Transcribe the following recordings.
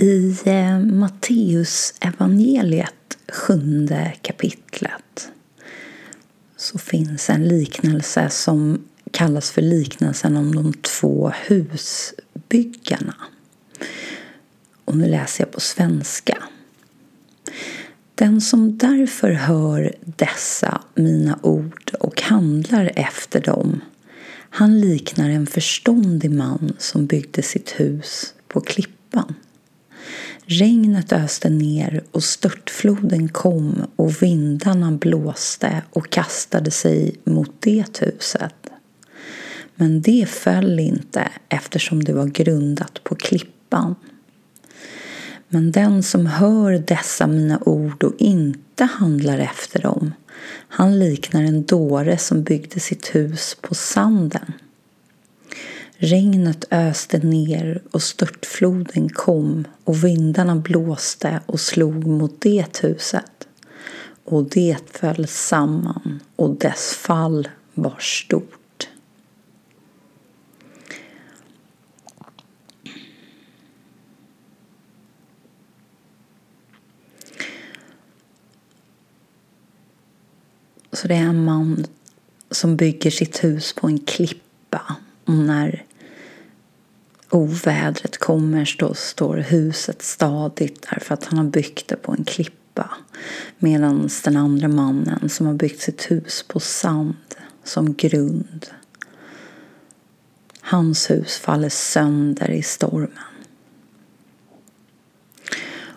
I eh, Matteus evangeliet sjunde kapitlet så finns en liknelse som kallas för liknelsen om de två husbyggarna. Och nu läser jag på svenska. Den som därför hör dessa mina ord och handlar efter dem han liknar en förståndig man som byggde sitt hus på klippan. Regnet öste ner och störtfloden kom och vindarna blåste och kastade sig mot det huset. Men det föll inte eftersom det var grundat på klippan. Men den som hör dessa mina ord och inte handlar efter dem, han liknar en dåre som byggde sitt hus på sanden. Regnet öste ner och störtfloden kom och vindarna blåste och slog mot det huset. Och det föll samman och dess fall var stort. Så det är en man som bygger sitt hus på en klippa. Och när ovädret kommer så står huset stadigt därför att han har byggt det på en klippa. Medan den andra mannen som har byggt sitt hus på sand som grund. Hans hus faller sönder i stormen.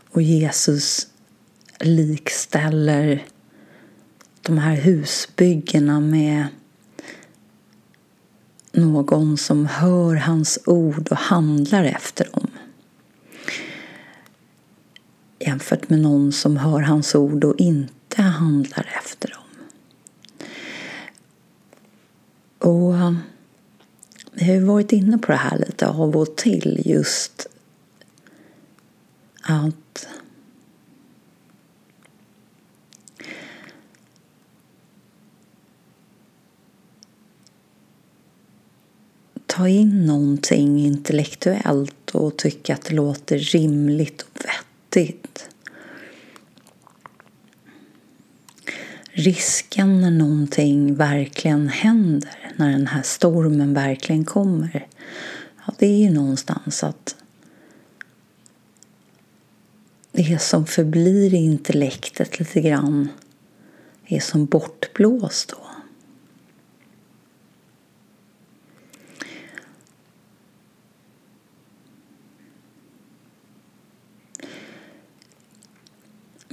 Och Jesus likställer de här husbyggena med någon som hör hans ord och handlar efter dem. Jämfört med någon som hör hans ord och inte handlar efter dem. Och um, vi har ju varit inne på det här lite av och till just att ta in någonting intellektuellt och tycka att det låter rimligt och vettigt. Risken när någonting verkligen händer, när den här stormen verkligen kommer, ja, det är ju någonstans att det som förblir i intellektet lite grann är som bortblåst då.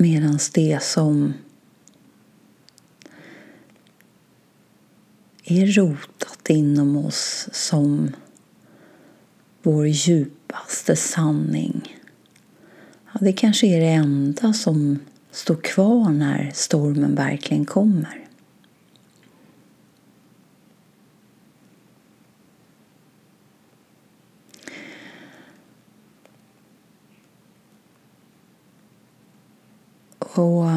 Medan det som är rotat inom oss som vår djupaste sanning. Ja, det kanske är det enda som står kvar när stormen verkligen kommer. På...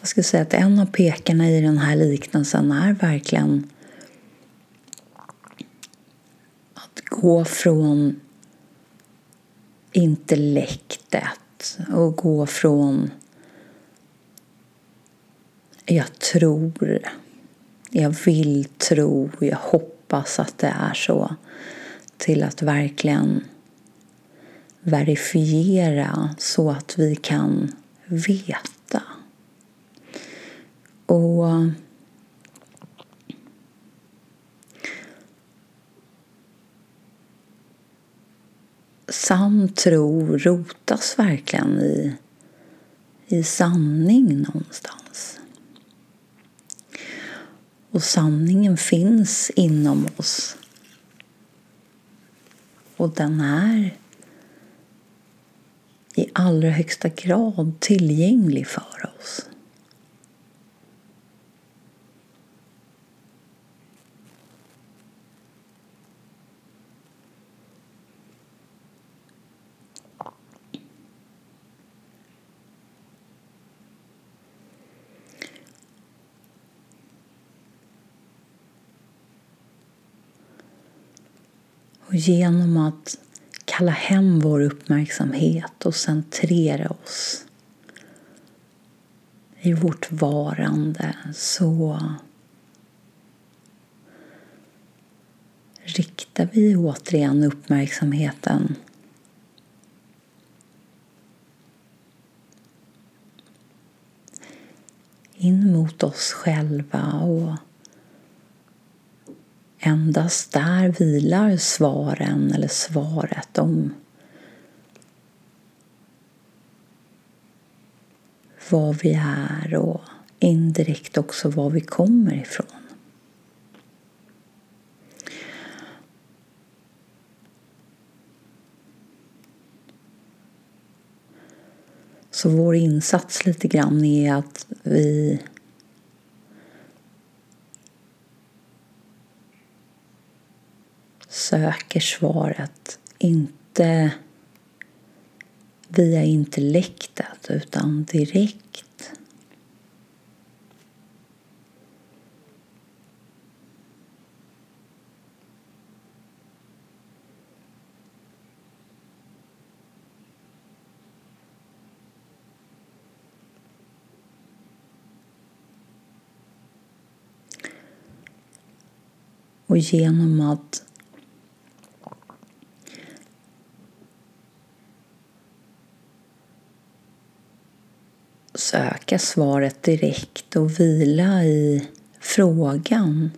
jag skulle säga att en av pekarna i den här liknelsen är verkligen att gå från intellektet och gå från jag tror, jag vill tro, jag hoppas att det är så till att verkligen verifiera så att vi kan veta. Och sann tro rotas verkligen i, i sanning någonstans. Och sanningen finns inom oss. Och den är i allra högsta grad tillgänglig för oss. Och genom att kalla hem vår uppmärksamhet och centrera oss i vårt varande så riktar vi återigen uppmärksamheten in mot oss själva och endast där vilar svaren eller svaret om var vi är och indirekt också var vi kommer ifrån. Så vår insats lite grann är att vi söker svaret inte via intellektet utan direkt. Och genom att söka svaret direkt och vila i frågan.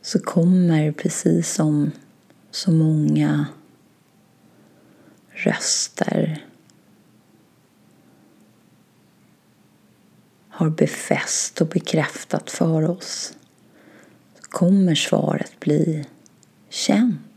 Så kommer, precis som så många röster har befäst och bekräftat för oss, så kommer svaret bli känt.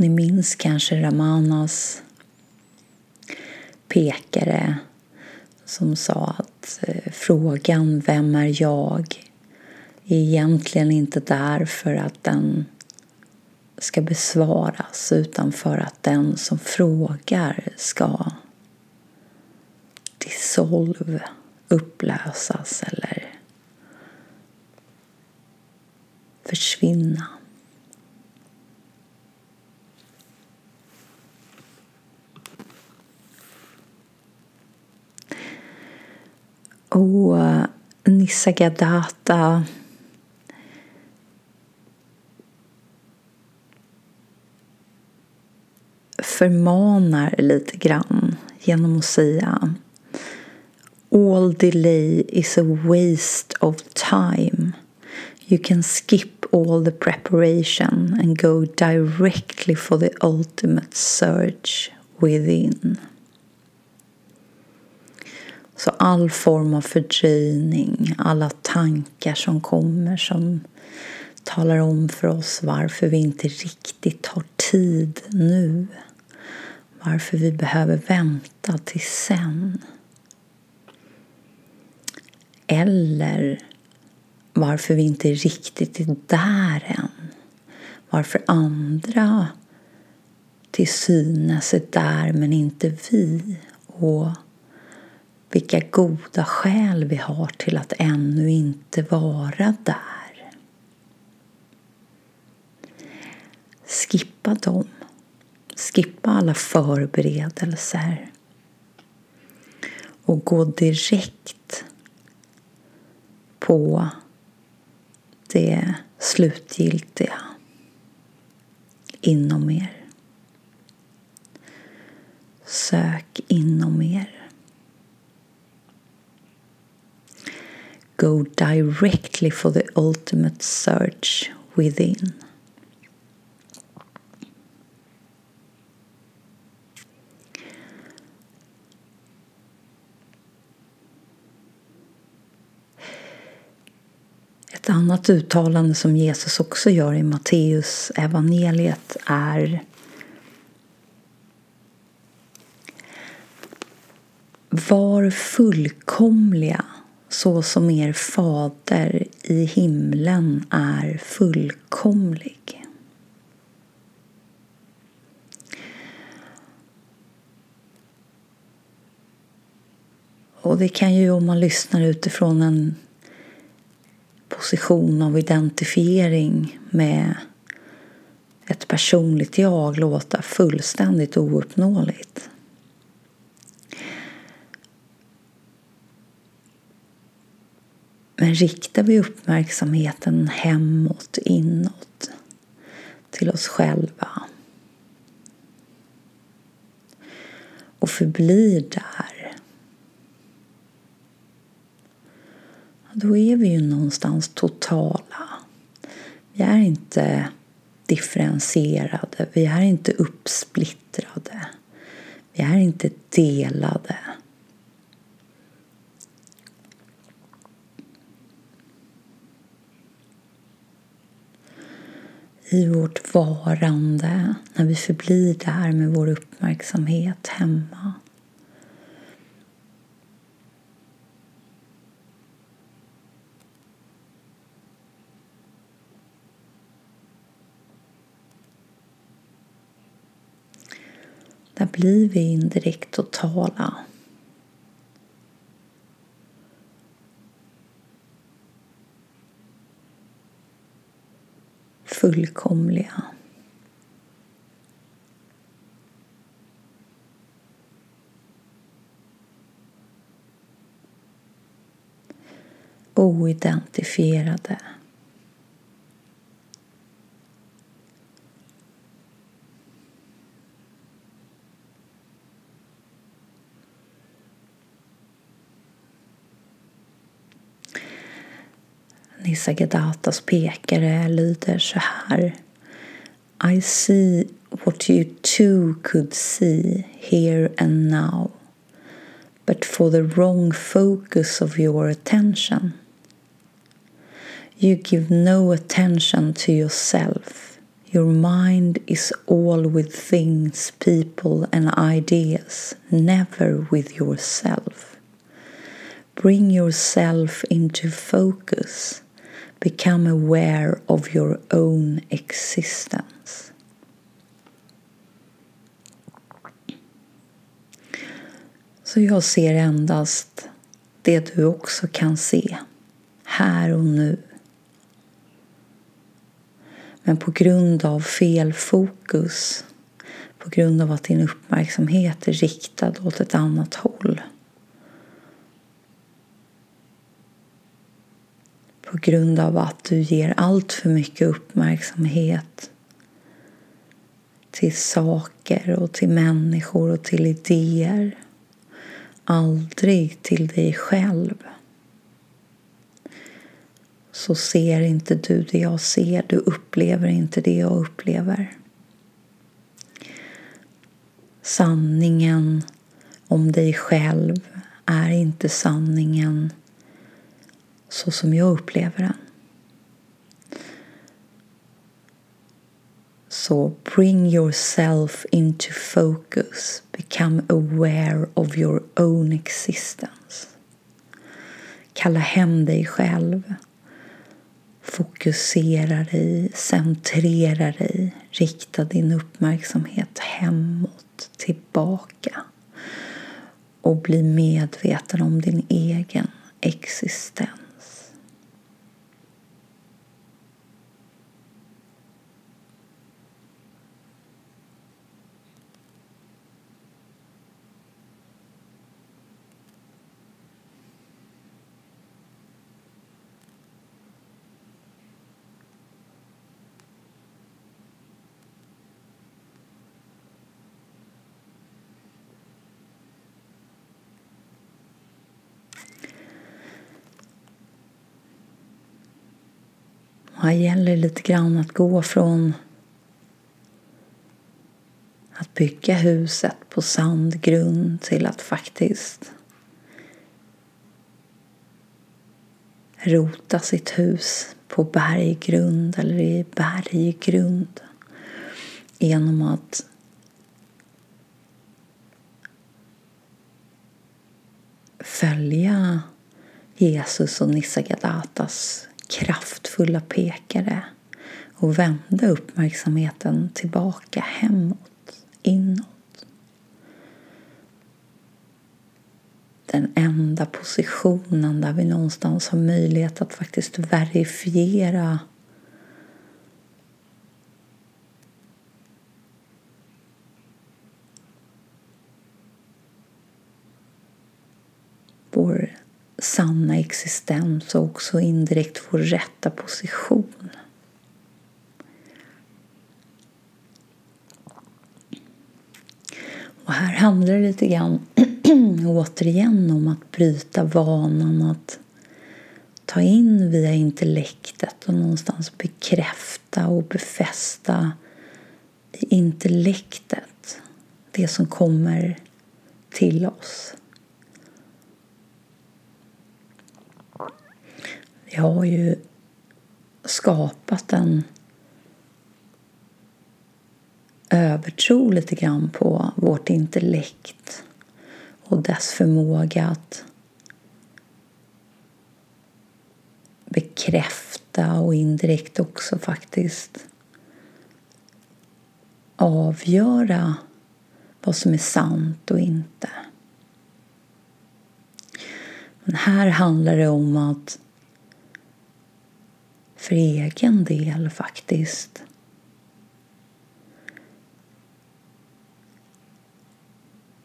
Ni minns kanske Ramanas pekare som sa att eh, frågan Vem är jag? är egentligen inte där för att den ska besvaras utan för att den som frågar ska dissolve, upplösas eller försvinna. Och Nisargadatta förmanar lite grann genom att säga All delay is a waste of time. You can skip all the preparation and go directly for the ultimate search within. Så all form av fördröjning, alla tankar som kommer som talar om för oss varför vi inte riktigt har tid nu. Varför vi behöver vänta till sen. Eller varför vi inte riktigt är där än. Varför andra till synes är där men inte vi. Och vilka goda skäl vi har till att ännu inte vara där. Skippa dem. Skippa alla förberedelser och gå direkt på det slutgiltiga inom er. Sök inom er. Go directly for the ultimate search within. Ett annat uttalande som Jesus också gör i Matteus evangeliet är Var fullkomliga så som er fader i himlen är fullkomlig. Och det kan ju om man lyssnar utifrån en position av identifiering med ett personligt jag låta fullständigt ouppnåeligt. Men riktar vi uppmärksamheten hemåt, inåt, till oss själva och förblir där då är vi ju någonstans totala. Vi är inte differentierade, vi är inte uppsplittrade, vi är inte delade. I vårt varande, när vi förblir där med vår uppmärksamhet hemma. Där blir vi indirekt totala. Fullkomliga. Oidentifierade. Nisargadatas pekare lyder så här. I see what you too could see here and now but for the wrong focus of your attention. You give no attention to yourself. Your mind is all with things, people, and ideas, never with yourself. Bring yourself into focus Become aware of your own existence. Så jag ser endast det du också kan se här och nu. Men på grund av fel fokus, på grund av att din uppmärksamhet är riktad åt ett annat håll på grund av att du ger allt för mycket uppmärksamhet till saker och till människor och till idéer. Aldrig till dig själv. Så ser inte du det jag ser. Du upplever inte det jag upplever. Sanningen om dig själv är inte sanningen så som jag upplever den. Så bring yourself into focus. Become aware of your own existence. Kalla hem dig själv. Fokusera dig, centrera dig, rikta din uppmärksamhet hemåt, tillbaka och bli medveten om din egen existens. Här gäller det lite grann att gå från att bygga huset på sandgrund till att faktiskt rota sitt hus på berggrund eller i berggrund genom att följa Jesus och Nisargadatas kraftfulla pekare och vända uppmärksamheten tillbaka hemåt, inåt. den enda positionen där vi någonstans har möjlighet att faktiskt verifiera vår sanna existens och också indirekt vår rätta position. Och här handlar det lite grann återigen om att bryta vanan att ta in via intellektet och någonstans bekräfta och befästa i intellektet det som kommer till oss. Vi har ju skapat en övertro lite grann på vårt intellekt och dess förmåga att bekräfta och indirekt också faktiskt avgöra vad som är sant och inte. Men här handlar det om att för egen del faktiskt.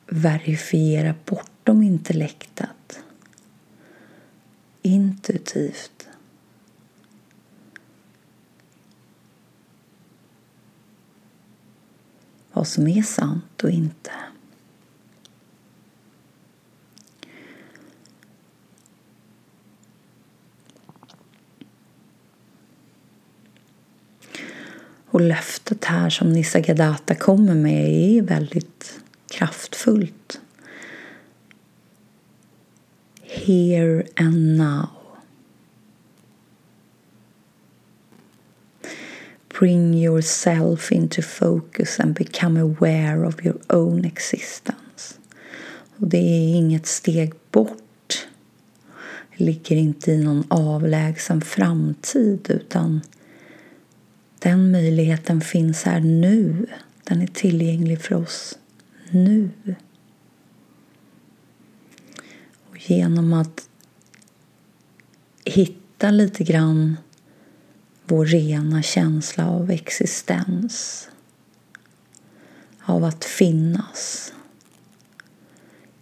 Verifiera bortom intellektet. Intuitivt. Vad som är sant och inte. Och löftet här som Nisargadatta kommer med är väldigt kraftfullt. Here and now. Bring yourself into focus and become aware of your own existence. Och det är inget steg bort. Det ligger inte i någon avlägsen framtid utan den möjligheten finns här nu. Den är tillgänglig för oss nu. Och genom att hitta lite grann vår rena känsla av existens, av att finnas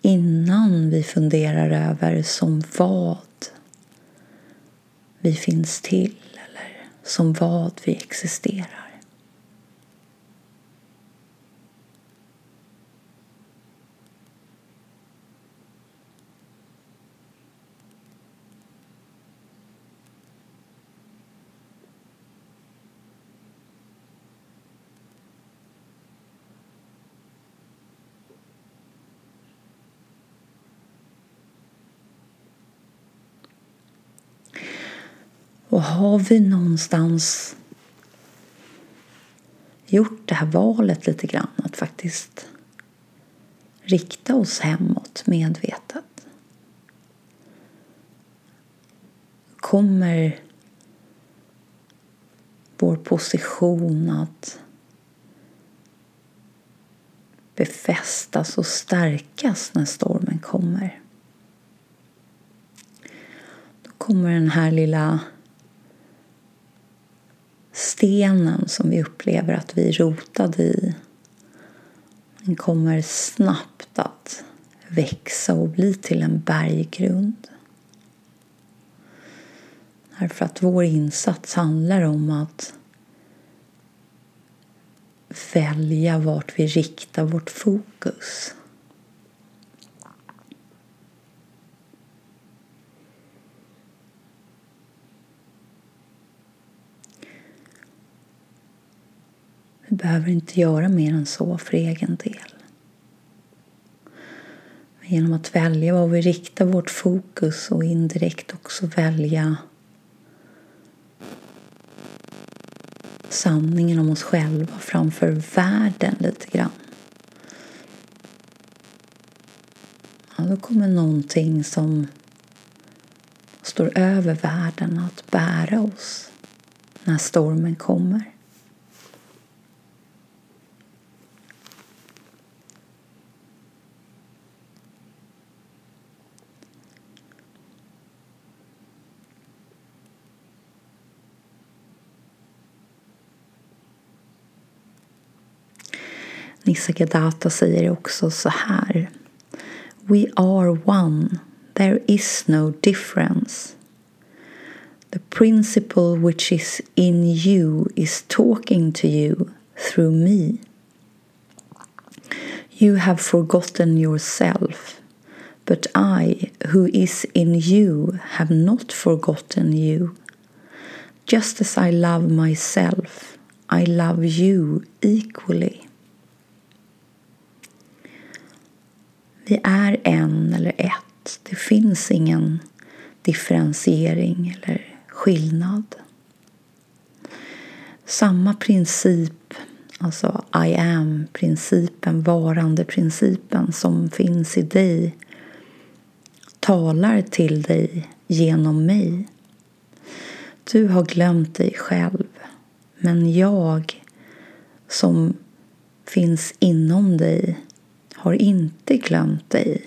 innan vi funderar över som vad vi finns till som vad vi existerar. Och har vi någonstans gjort det här valet lite grann att faktiskt rikta oss hemåt medvetet kommer vår position att befästas och stärkas när stormen kommer. Då kommer den här lilla stenen som vi upplever att vi är rotade i den kommer snabbt att växa och bli till en berggrund. Därför att vår insats handlar om att välja vart vi riktar vårt fokus. Vi behöver inte göra mer än så för egen del. Genom att välja var vi riktar vårt fokus och indirekt också välja sanningen om oss själva framför världen lite grann. Ja, då kommer någonting som står över världen att bära oss när stormen kommer. Nisargadatta säger också så här. We are one. There is no difference. The principle which is in you is talking to you through me. You have forgotten yourself, but I, who is in you, have not forgotten you. Just as I love myself, I love you equally. Vi är en eller ett. Det finns ingen differentiering eller skillnad. Samma princip, alltså I am-principen, varande-principen som finns i dig talar till dig genom mig. Du har glömt dig själv, men jag som finns inom dig har inte glömt dig.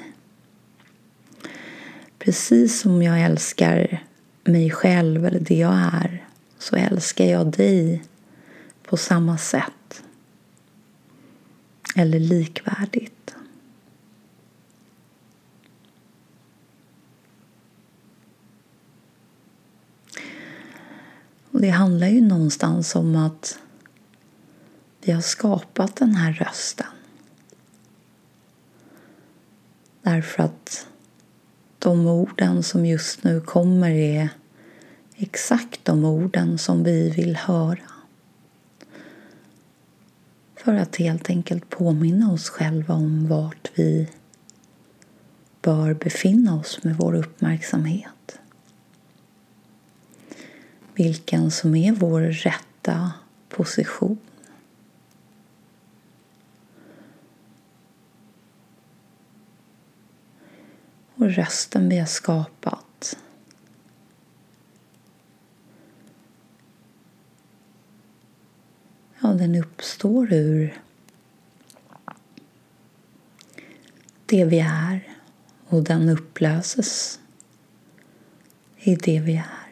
Precis som jag älskar mig själv eller det jag är så älskar jag dig på samma sätt. Eller likvärdigt. Och det handlar ju någonstans om att vi har skapat den här rösten. Därför att de orden som just nu kommer är exakt de orden som vi vill höra. För att helt enkelt påminna oss själva om vart vi bör befinna oss med vår uppmärksamhet. Vilken som är vår rätta position. Och rösten vi har skapat Ja, den uppstår ur det vi är och den upplöses i det vi är.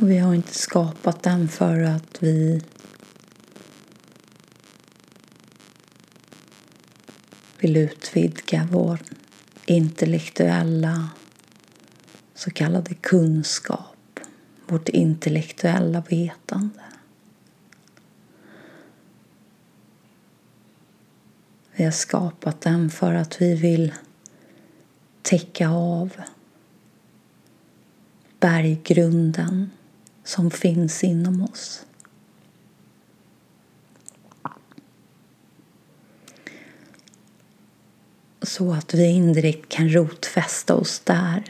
Och vi har inte skapat den för att vi vill utvidga vår intellektuella så kallade kunskap, vårt intellektuella vetande. Vi har skapat den för att vi vill täcka av berggrunden som finns inom oss. Så att vi indirekt kan rotfästa oss där.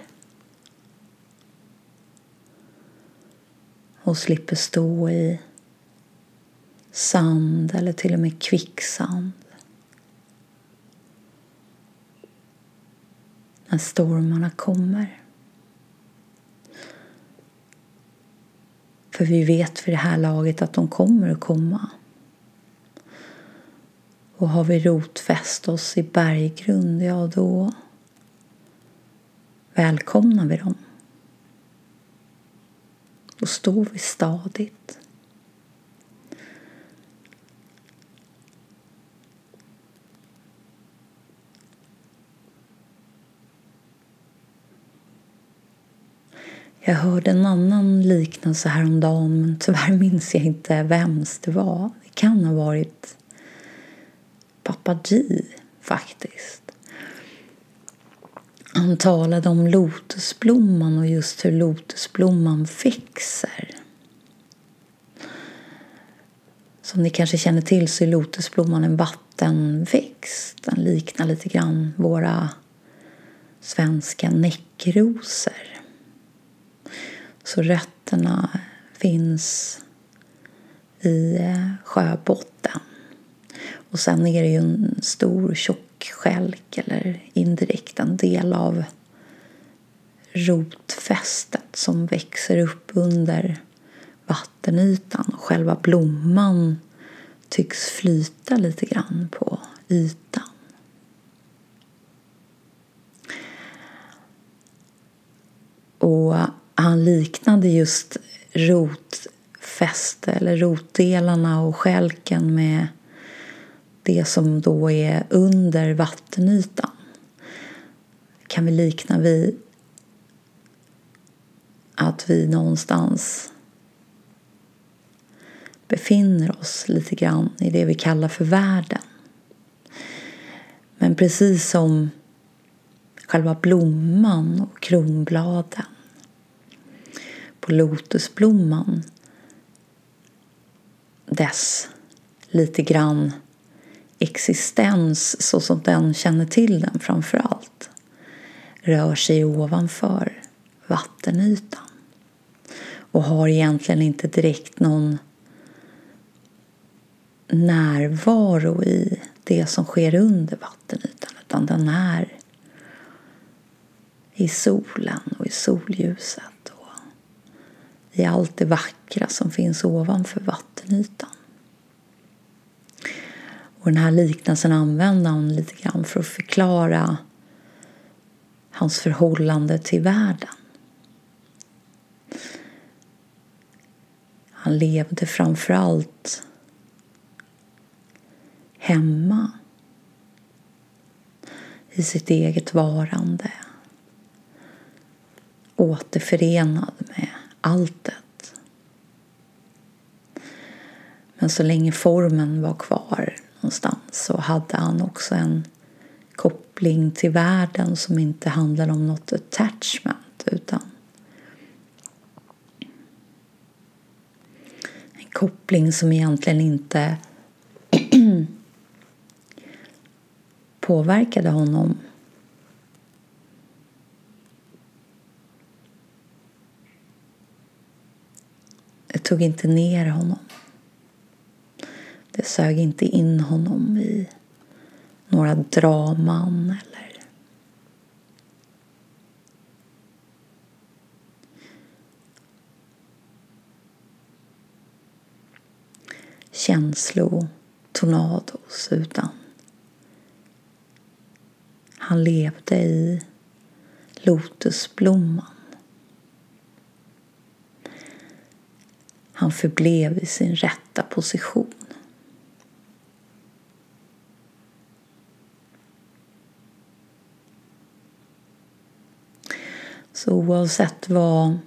Och slipper stå i sand eller till och med kvicksand. När stormarna kommer. För vi vet för det här laget att de kommer att komma. Och har vi rotfäst oss i berggrund, ja då välkomnar vi dem. Då står vi stadigt. Jag hörde en annan liknelse häromdagen men tyvärr minns jag inte vems det var. Det kan ha varit pappa G faktiskt. Han talade om lotusblomman och just hur lotusblomman växer. Som ni kanske känner till så är lotusblomman en vattenväxt. Den liknar lite grann våra svenska näckrosor. Så rötterna finns i eh, sjöbotten. Och sen är det ju en stor tjock skälk eller indirekt en del av rotfästet som växer upp under vattenytan och själva blomman tycks flyta lite grann på ytan. Och han liknade just rotfäste eller rotdelarna och skälken med det som då är under vattenytan. kan vi likna vid att vi någonstans befinner oss lite grann i det vi kallar för världen. Men precis som själva blomman och kronbladen på lotusblomman. Dess lite grann existens så som den känner till den framför allt rör sig ovanför vattenytan. Och har egentligen inte direkt någon närvaro i det som sker under vattenytan utan den är i solen och i solljuset i allt det vackra som finns ovanför vattenytan. Och den här liknelsen använder han lite grann för att förklara hans förhållande till världen. Han levde framför allt hemma i sitt eget varande återförenad med alltet. Men så länge formen var kvar någonstans så hade han också en koppling till världen som inte handlade om något attachment utan en koppling som egentligen inte påverkade honom Det tog inte ner honom. Det sög inte in honom i några draman eller känslotornados utan han levde i lotusblomman. Han förblev i sin rätta position. Så oavsett vad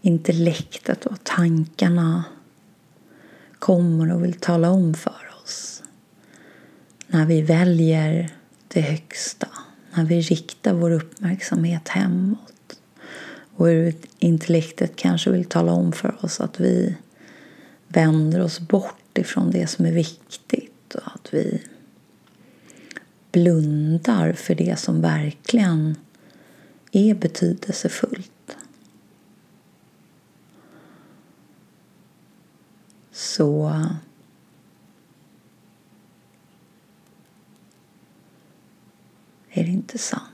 intellektet och tankarna kommer och vill tala om för oss när vi väljer det högsta, när vi riktar vår uppmärksamhet hemåt och intellektet kanske vill tala om för oss att vi vänder oss bort ifrån det som är viktigt och att vi blundar för det som verkligen är betydelsefullt. Så är det inte sant.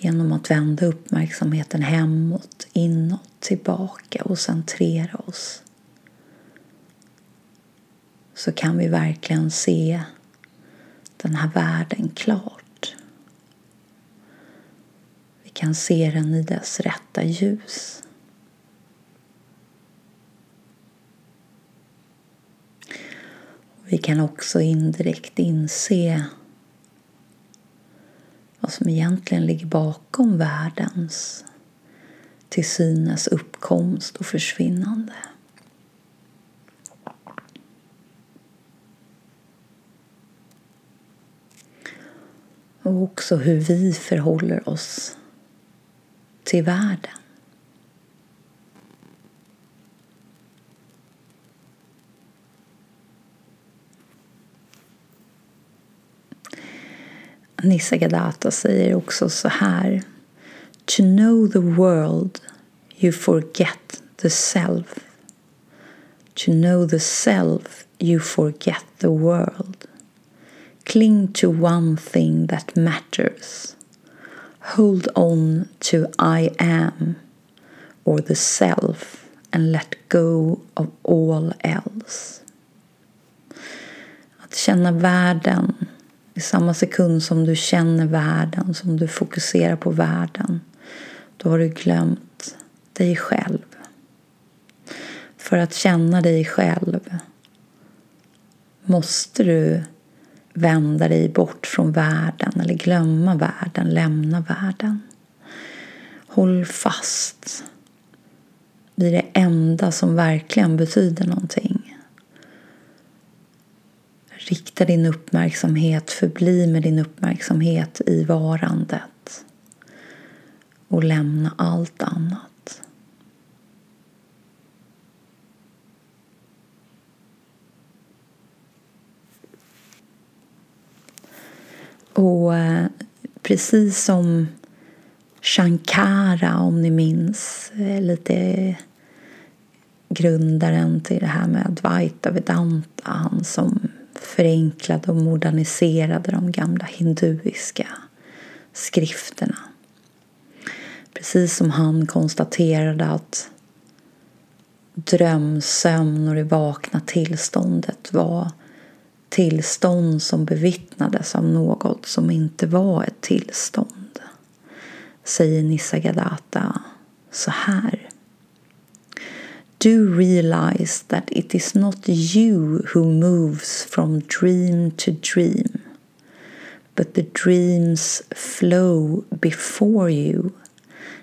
Genom att vända uppmärksamheten hemåt, inåt, tillbaka och centrera oss så kan vi verkligen se den här världen klart. Vi kan se den i dess rätta ljus. Vi kan också indirekt inse vad som egentligen ligger bakom världens till synes uppkomst och försvinnande. Och också hur vi förhåller oss till världen. Nisargadatta säger också så här. To know the world you forget the self. To know the self you forget the world. Cling to one thing that matters. Hold on to I am or the self and let go of all else. Att känna världen i samma sekund som du känner världen, som du fokuserar på världen, då har du glömt dig själv. För att känna dig själv måste du vända dig bort från världen eller glömma världen, lämna världen. Håll fast vid det enda som verkligen betyder någonting. Rikta din uppmärksamhet, förbli med din uppmärksamhet i varandet och lämna allt annat. Och eh, precis som Shankara, om ni minns, eh, lite grundaren till det här med Advaita Vedanta, han som förenklade och moderniserade de gamla hinduiska skrifterna. Precis som han konstaterade att drömsömn och det vakna tillståndet var tillstånd som bevittnades av något som inte var ett tillstånd säger Nisargadatta så här. Do realize that it is not you who moves from dream to dream but the dreams flow before you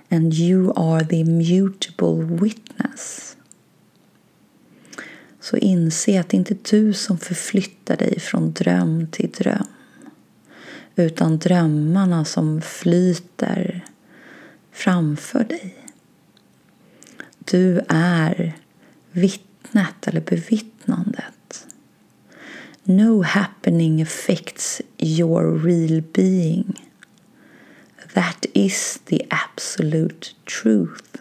and you are the immutable witness. Så inse att det inte är du som förflyttar dig från dröm till dröm. Utan drömmarna som flyter framför dig. Du är vittnet eller bevittnandet. No happening affects your real being. That is the absolute truth.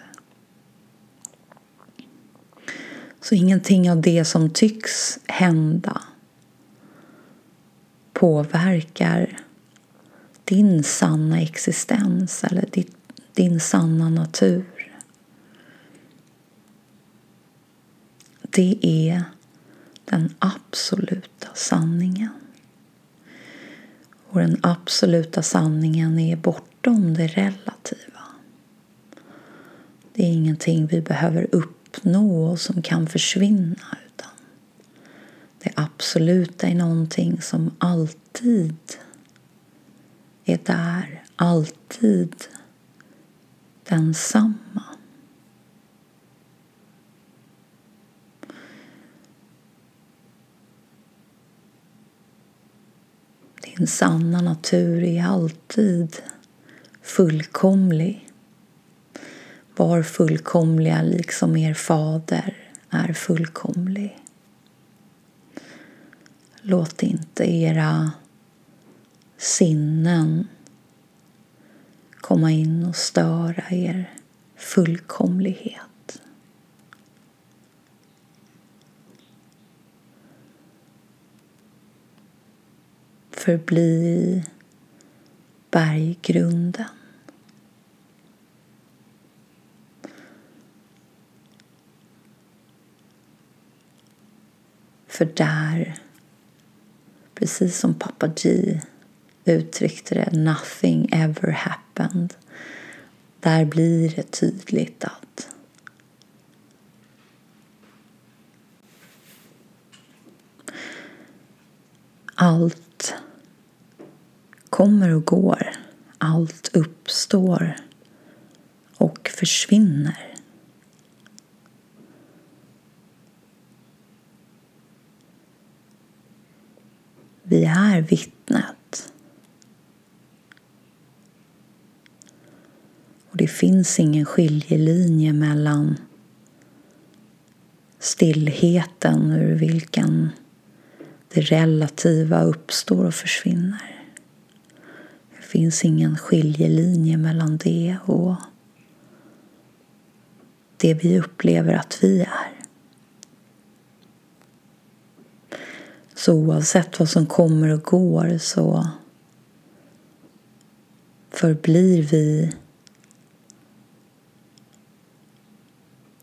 Så ingenting av det som tycks hända påverkar din sanna existens eller din sanna natur. Det är den absoluta sanningen. Och den absoluta sanningen är bortom det relativa. Det är ingenting vi behöver uppnå och som kan försvinna. Utan det absoluta är någonting som alltid är där, alltid densamma. Din sanna natur är alltid fullkomlig var fullkomliga liksom er fader är fullkomlig. Låt inte era sinnen komma in och störa er fullkomlighet. Förbli berggrunden. För där, precis som pappa G uttryckte det, nothing ever happened. Där blir det tydligt att allt kommer och går. Allt uppstår och försvinner. Vi är vittnet. Och det finns ingen skiljelinje mellan stillheten ur vilken det relativa uppstår och försvinner. Det finns ingen skiljelinje mellan det och det vi upplever att vi är. Så oavsett vad som kommer och går så förblir vi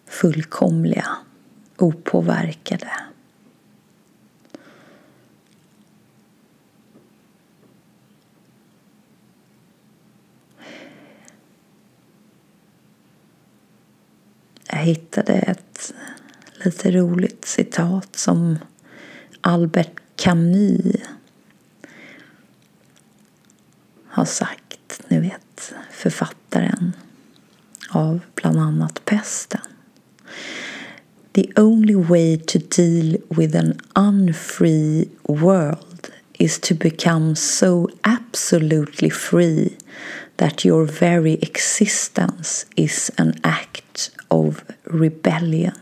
fullkomliga, opåverkade. Hittade ett lite roligt citat som Albert Camus har sagt, ni vet författaren av bland annat Pesten. The only way to deal with an unfree world is to become so absolutely free that your very existence is an act act of rebellion.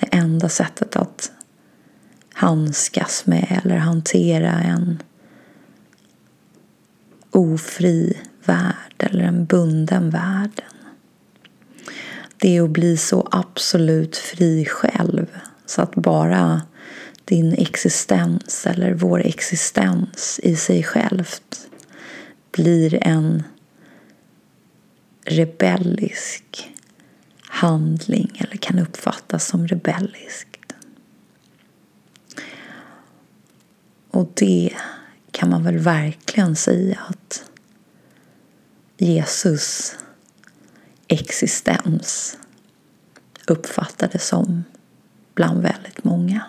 Det enda sättet att handskas med eller hantera en ofri värld eller en bunden värld. Det är att bli så absolut fri själv så att bara din existens eller vår existens i sig självt blir en rebellisk handling eller kan uppfattas som rebelliskt. Och det kan man väl verkligen säga att Jesus existens uppfattades som bland väldigt många.